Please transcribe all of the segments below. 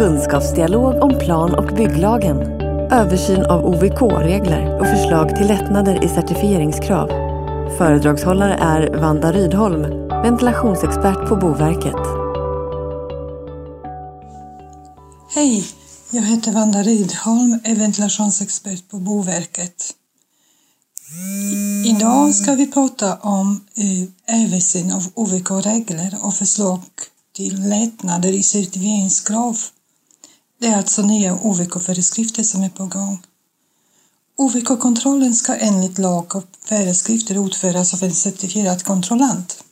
kunskapsdialog om plan och bygglagen, översyn av OVK-regler och förslag till lättnader i certifieringskrav. Föredragshållare är Vanda Rydholm, ventilationsexpert på Boverket. Hej, jag heter Vanda Rydholm, är ventilationsexpert på Boverket. Idag ska vi prata om eh, översyn av OVK-regler och förslag till lättnader i certifieringskrav. Det är alltså nya OVK-föreskrifter som är på gång. OVK-kontrollen ska enligt lag och föreskrifter utföras av en certifierad kontrollant.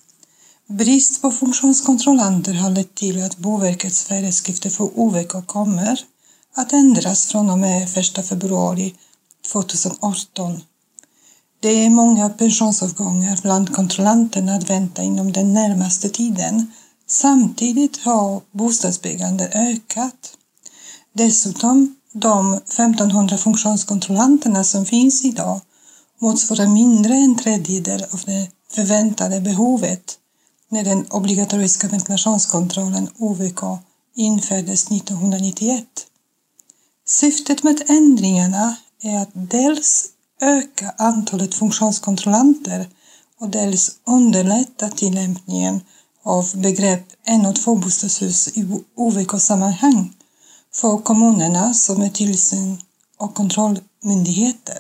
Brist på funktionskontrollanter har lett till att Boverkets föreskrifter för OVK kommer att ändras från och med 1 februari 2018. Det är många pensionsavgångar bland kontrollanterna att vänta inom den närmaste tiden. Samtidigt har bostadsbyggandet ökat. Dessutom, de 1500 funktionskontrollanterna som finns idag motsvarar mindre än tredjedel av det förväntade behovet när den obligatoriska ventilationskontrollen OVK infördes 1991. Syftet med ändringarna är att dels öka antalet funktionskontrollanter och dels underlätta tillämpningen av begrepp en och tvåbostadshus i OVK-sammanhang för kommunerna som är tillsyn och kontrollmyndigheter.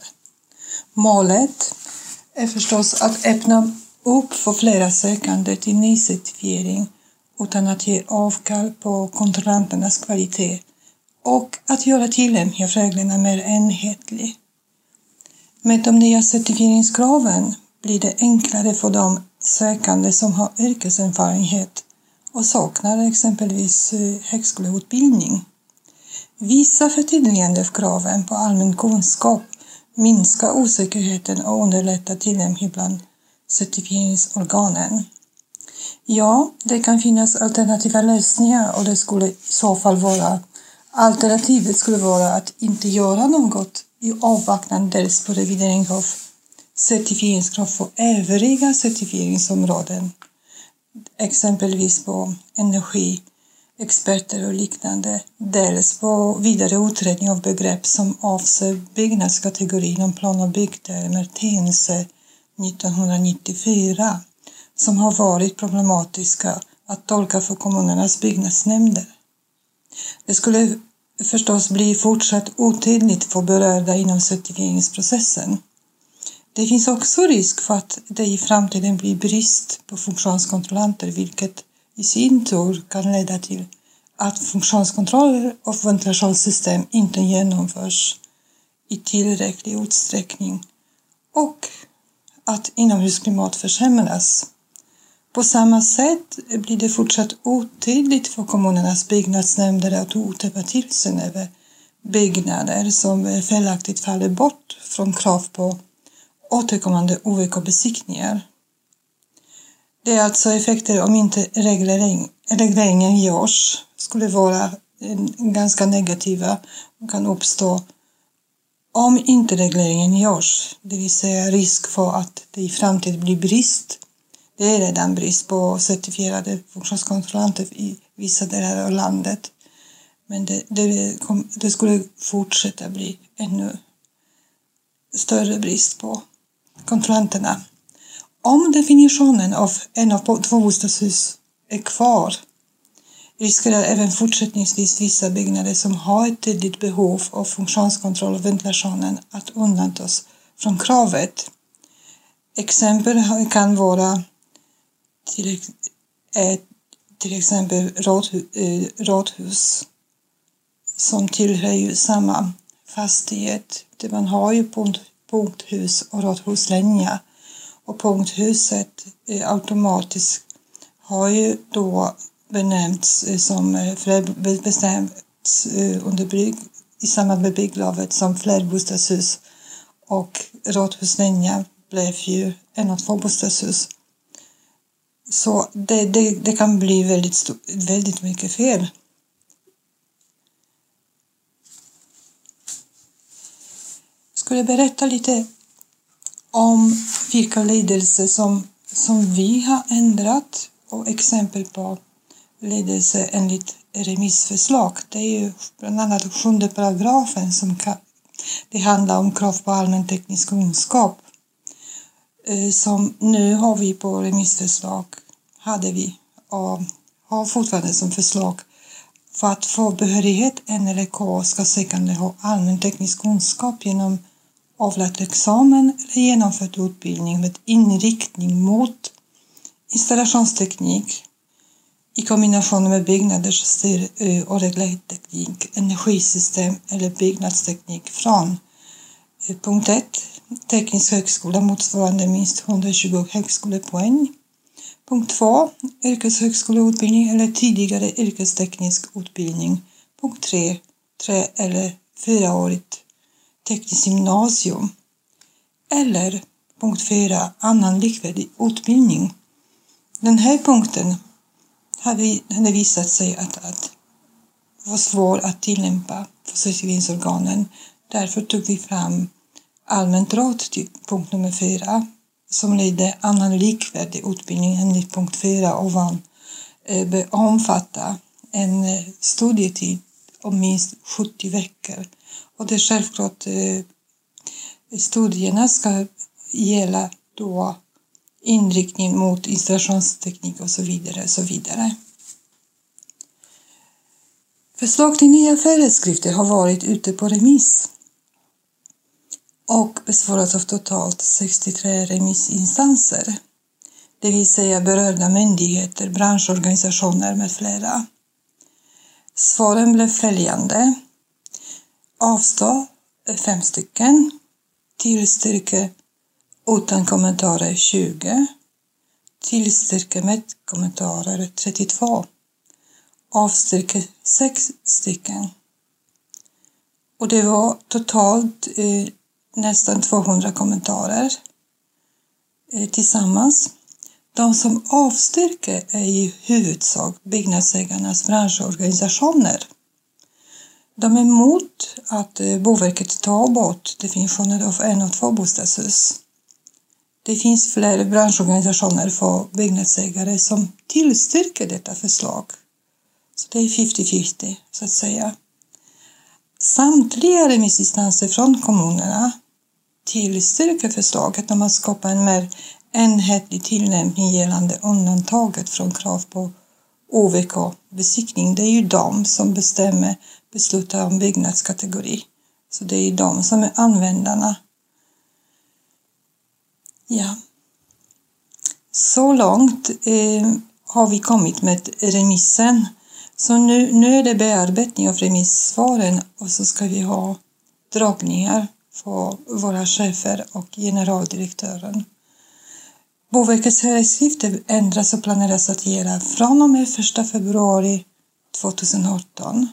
Målet är förstås att öppna upp för flera sökande till nycertifiering utan att ge avkall på kontrollanternas kvalitet och att göra tillämpningen av reglerna mer enhetlig. Med de nya certifieringskraven blir det enklare för de sökande som har yrkeserfarenhet och saknar exempelvis eh, högskoleutbildning. Vissa förtydligande av kraven på allmän kunskap minskar osäkerheten och underlättar tillämpning bland certifieringsorganen. Ja, det kan finnas alternativa lösningar och det skulle i så fall vara alternativet skulle vara att inte göra något i avvaktan dels på revidering av certifieringskrav för övriga certifieringsområden, exempelvis på energi, experter och liknande, dels på vidare utredning av begrepp som avser byggnadskategorin inom plan och byggtermer, TNC 1994, som har varit problematiska att tolka för kommunernas byggnadsnämnder. Det skulle förstås bli fortsatt otydligt för berörda inom certifieringsprocessen. Det finns också risk för att det i framtiden blir brist på funktionskontrollanter vilket i sin tur kan leda till att funktionskontroller och ventilationssystem inte genomförs i tillräcklig utsträckning och att inomhusklimat försämras. På samma sätt blir det fortsatt otydligt för kommunernas byggnadsnämnder att utöva tillsyn över byggnader som felaktigt faller bort från krav på återkommande OVK-besiktningar. Det är alltså effekter om inte reglering, regleringen görs skulle vara ganska negativa och kan uppstå om inte regleringen görs, det vill säga risk för att det i framtiden blir brist. Det är redan brist på certifierade funktionskontrollanter i vissa delar av landet. Men det, det, det skulle fortsätta bli ännu större brist på kontrollanterna. Om definitionen av en av två bostadshus är kvar riskerar även fortsättningsvis vissa byggnader som har ett tydligt behov av funktionskontroll och ventilationen att undantas från kravet. Exempel kan vara till, till exempel eh, rådhus som tillhör ju samma fastighet. Man har ju punkthus och rådhuslinjer och punkthuset automatiskt har ju då benämnts eh, som eh, bestämts eh, under bygg, i samband med bygglovet som flerbostadshus och rådhuslinjen blev ju en och två bostadshus. Så det, det, det kan bli väldigt, väldigt mycket fel. Jag skulle berätta lite om vilka lidelser som, som vi har ändrat och exempel på lidelse enligt remissförslag. Det är ju bland annat sjunde paragrafen som kan, det handlar om krav på allmän teknisk kunskap. Eh, som nu har vi på remissförslag, hade vi och har fortfarande som förslag. För att få behörighet NLK ska sökande ha allmän teknisk kunskap genom avlagt examen eller genomfört utbildning med inriktning mot installationsteknik i kombination med byggnaders styr och reglerteknik, energisystem eller byggnadsteknik från eh, punkt 1. Teknisk högskola motsvarande minst 120 högskolepoäng. Punkt 2. Yrkeshögskoleutbildning eller tidigare yrkesteknisk utbildning. Punkt 3. Tre eller fyraårigt tekniskt gymnasium. Eller punkt 4. Annan likvärdig utbildning. Den här punkten hade visat sig att, att vara svår att tillämpa för certifieringsorganen. Därför tog vi fram allmänt råd till punkt nummer 4 som lyder annan likvärdig utbildning enligt punkt 4 ovan eh, bör omfatta en eh, studietid om minst 70 veckor. Och det är självklart eh, studierna ska gälla då inriktning mot installationsteknik och så vidare. Och så vidare. Förslag till nya föreskrifter har varit ute på remiss och besvarats av totalt 63 remissinstanser, det vill säga berörda myndigheter, branschorganisationer med flera. Svaren blev följande. Avstå eh, fem stycken. tillstyrka utan kommentarer 20. tillstyrka med kommentarer 32. avstyrka 6 stycken. Och det var totalt eh, nästan 200 kommentarer eh, tillsammans. De som avstyrker är i huvudsak byggnadsägarnas branschorganisationer. De är emot att eh, Boverket tar bort definitionen av en och två bostadshus. Det finns fler branschorganisationer för byggnadsägare som tillstyrker detta förslag. Så det är 50-50 så att säga. Samtliga remissinstanser från kommunerna tillstyrker förslaget om att skapa en mer enhetlig tillämpning gällande undantaget från krav på OVK-besiktning. Det är ju de som bestämmer, beslutar om byggnadskategori. Så det är ju de som är användarna. Ja. Så långt eh, har vi kommit med remissen. Så nu, nu är det bearbetning av remissvaren och så ska vi ha dragningar för våra chefer och generaldirektören. Boverkets föreskrifter ändras och planeras att gälla från och med 1 februari 2018.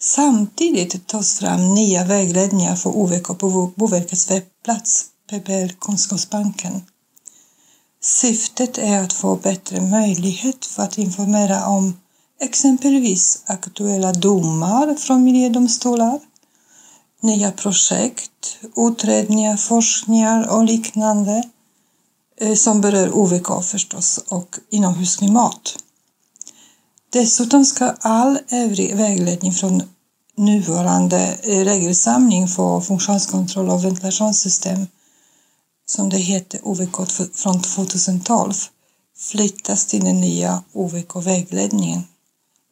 Samtidigt tas fram nya vägledningar för OVK på Boverkets webbplats PBL Kunskapsbanken. Syftet är att få bättre möjlighet för att informera om exempelvis aktuella domar från miljödomstolar, nya projekt, utredningar, forskningar och liknande Eh, som berör OVK förstås och inomhusklimat. Dessutom ska all övrig vägledning från nuvarande eh, regelsamling för funktionskontroll och ventilationssystem som det heter OVK från 2012 flyttas till den nya OVK-vägledningen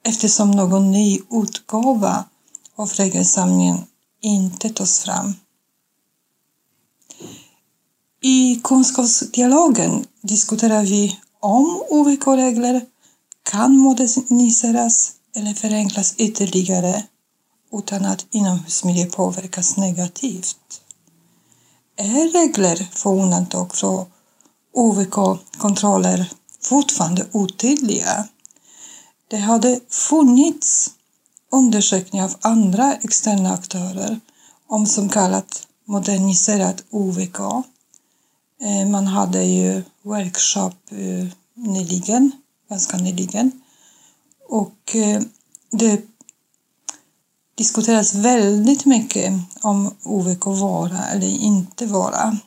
eftersom någon ny utgåva av regelsamlingen inte tas fram. I kunskapsdialogen diskuterar vi om OVK-regler kan moderniseras eller förenklas ytterligare utan att inomhusmiljö påverkas negativt. Är regler för undantag från OVK-kontroller fortfarande otydliga? Det hade funnits undersökningar av andra externa aktörer om som kallat moderniserat OVK. Eh, man hade ju workshop eh, nyligen, ganska nyligen. Och eh, det diskuteras väldigt mycket om OVK vara eller inte vara.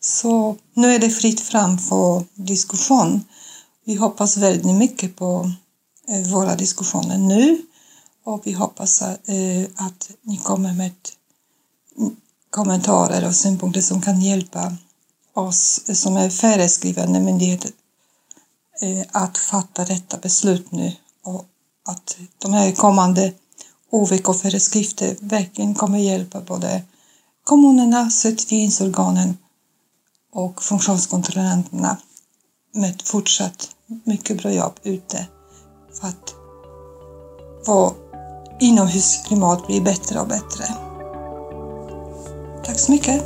Så nu är det fritt fram för diskussion. Vi hoppas väldigt mycket på våra diskussioner nu och vi hoppas att ni kommer med kommentarer och synpunkter som kan hjälpa oss som är föreskrivande myndigheter eh, att fatta detta beslut nu och att de här kommande OVK-föreskrifter verkligen kommer hjälpa både kommunerna, certifieringsorganen och funktionskontrollanterna med ett fortsatt mycket bra jobb ute för att vår inomhusklimat blir bättre och bättre. Tack så mycket.